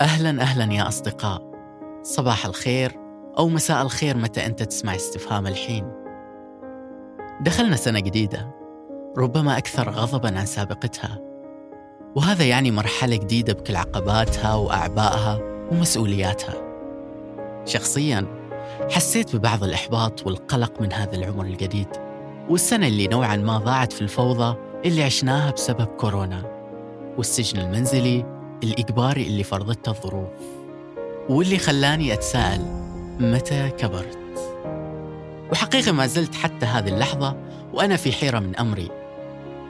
أهلا أهلا يا أصدقاء. صباح الخير أو مساء الخير متى أنت تسمع استفهام الحين. دخلنا سنة جديدة ربما أكثر غضبا عن سابقتها. وهذا يعني مرحلة جديدة بكل عقباتها وأعبائها ومسؤولياتها. شخصيا حسيت ببعض الإحباط والقلق من هذا العمر الجديد والسنة اللي نوعا ما ضاعت في الفوضى اللي عشناها بسبب كورونا. والسجن المنزلي الإجباري اللي فرضته الظروف واللي خلاني أتساءل متى كبرت وحقيقة ما زلت حتى هذه اللحظة وأنا في حيرة من أمري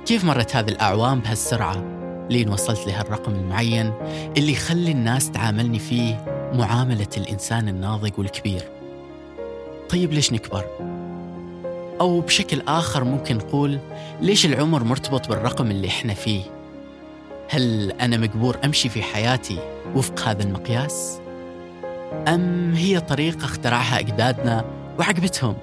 كيف مرت هذه الأعوام بهالسرعة لين وصلت لهالرقم المعين اللي يخلي الناس تعاملني فيه معاملة الإنسان الناضج والكبير طيب ليش نكبر؟ أو بشكل آخر ممكن نقول ليش العمر مرتبط بالرقم اللي إحنا فيه؟ هل أنا مجبور أمشي في حياتي وفق هذا المقياس؟ أم هي طريقة اخترعها أجدادنا وعجبتهم؟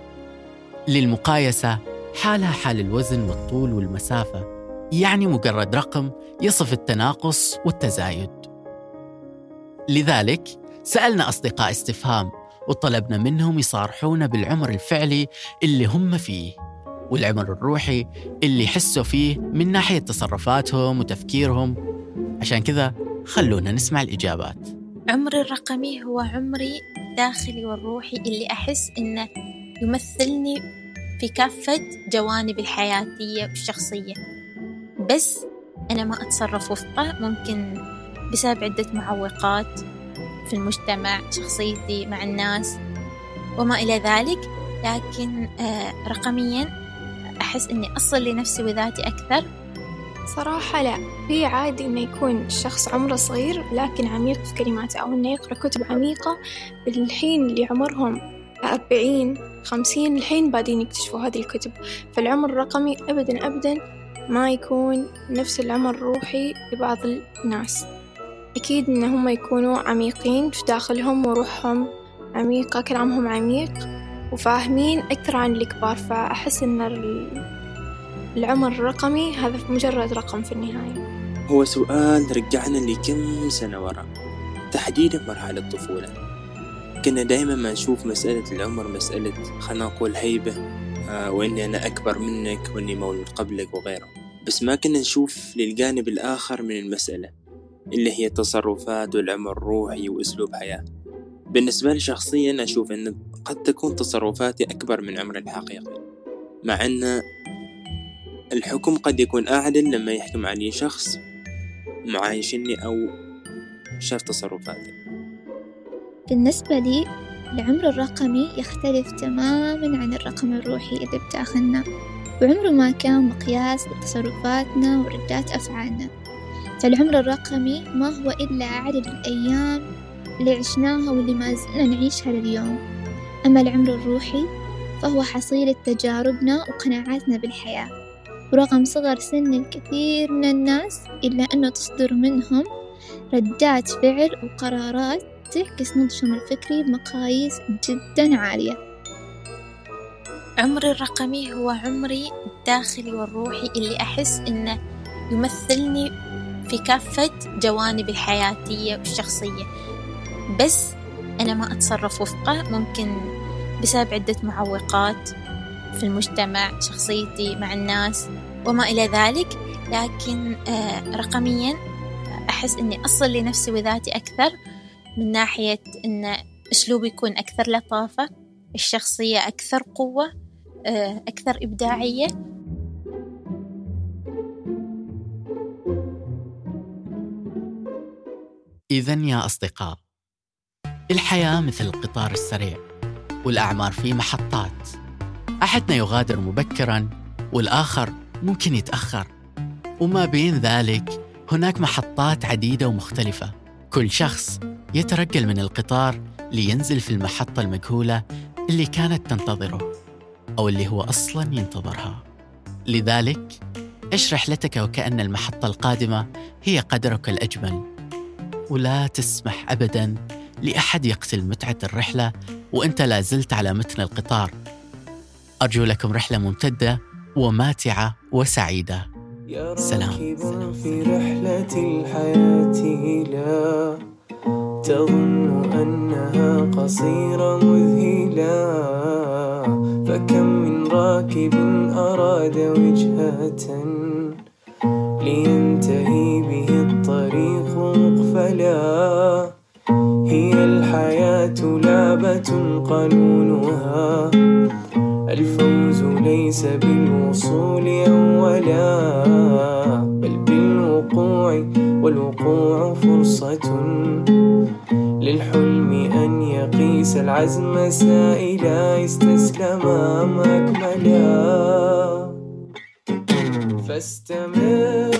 للمقايسة حالها حال الوزن والطول والمسافة يعني مجرد رقم يصف التناقص والتزايد لذلك سألنا أصدقاء استفهام وطلبنا منهم يصارحونا بالعمر الفعلي اللي هم فيه والعمر الروحي اللي يحسوا فيه من ناحية تصرفاتهم وتفكيرهم. عشان كذا خلونا نسمع الإجابات. عمري الرقمي هو عمري الداخلي والروحي اللي أحس إنه يمثلني في كافة جوانب الحياتية والشخصية. بس أنا ما أتصرف وفقه ممكن بسبب عدة معوقات في المجتمع شخصيتي مع الناس وما إلى ذلك. لكن آه رقميا أحس إني أصل لنفسي وذاتي أكثر؟ صراحة لا. في عادي إنه يكون الشخص عمره صغير لكن عميق في كلماته أو إنه يقرأ كتب عميقة بالحين اللي عمرهم أربعين خمسين الحين بادين يكتشفوا هذه الكتب. فالعمر الرقمي أبدا أبدا ما يكون نفس العمر الروحي لبعض الناس. أكيد إن هم يكونوا عميقين في داخلهم وروحهم عميقة كلامهم عميق. وفاهمين أكثر عن الكبار فأحس إن العمر الرقمي هذا مجرد رقم في النهاية. هو سؤال رجعنا لكم سنة ورا تحديدا مرحلة الطفولة. كنا دايما ما نشوف مسألة العمر مسألة خلنا نقول هيبة آه وإني أنا أكبر منك وإني مولود قبلك وغيره. بس ما كنا نشوف للجانب الآخر من المسألة اللي هي التصرفات والعمر الروحي وأسلوب حياة. بالنسبة لي شخصيا أشوف أن قد تكون تصرفاتي أكبر من عمري الحقيقي مع أن الحكم قد يكون أعدل لما يحكم علي شخص معايشني أو شاف تصرفاتي. بالنسبة لي العمر الرقمي يختلف تماما عن الرقم الروحي اللي بتأخذنا وعمره ما كان مقياس لتصرفاتنا وردات أفعالنا. فالعمر الرقمي ما هو إلا عدد الأيام اللي عشناها واللي ما زلنا نعيشها لليوم أما العمر الروحي فهو حصيلة تجاربنا وقناعاتنا بالحياة. ورغم صغر سن الكثير من الناس إلا أنه تصدر منهم ردات فعل وقرارات تعكس نضجهم الفكري بمقاييس جدا عالية. عمري الرقمي هو عمري الداخلي والروحي اللي أحس إنه يمثلني في كافة جوانب الحياتية والشخصية. بس أنا ما أتصرف وفقه. ممكن بسبب عدة معوقات في المجتمع شخصيتي مع الناس وما إلى ذلك. لكن آه رقميا أحس إني أصل لنفسي وذاتي أكثر من ناحية إن أسلوبي يكون أكثر لطافة الشخصية أكثر قوة آه أكثر إبداعية. إذا يا أصدقاء الحياة مثل القطار السريع والأعمار فيه محطات. أحدنا يغادر مبكرا والآخر ممكن يتأخر. وما بين ذلك هناك محطات عديدة ومختلفة. كل شخص يترجل من القطار لينزل في المحطة المجهولة اللي كانت تنتظره أو اللي هو أصلا ينتظرها. لذلك عش رحلتك وكأن المحطة القادمة هي قدرك الأجمل. ولا تسمح أبدا لأحد يقتل متعة الرحلة وأنت لا زلت على متن القطار. أرجو لكم رحلة ممتدة وماتعة وسعيدة. يا سلام. في رحلة الحياة لا تظن أنها قصيرة مذهلة. فكم من راكب أراد وجهة لينتهي به قانونها الفوز ليس بالوصول أولا بل بالوقوع والوقوع فرصة للحلم أن يقيس العزم سائلا استسلم أم أكملا. فاستمر